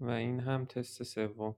و این هم تست سوم.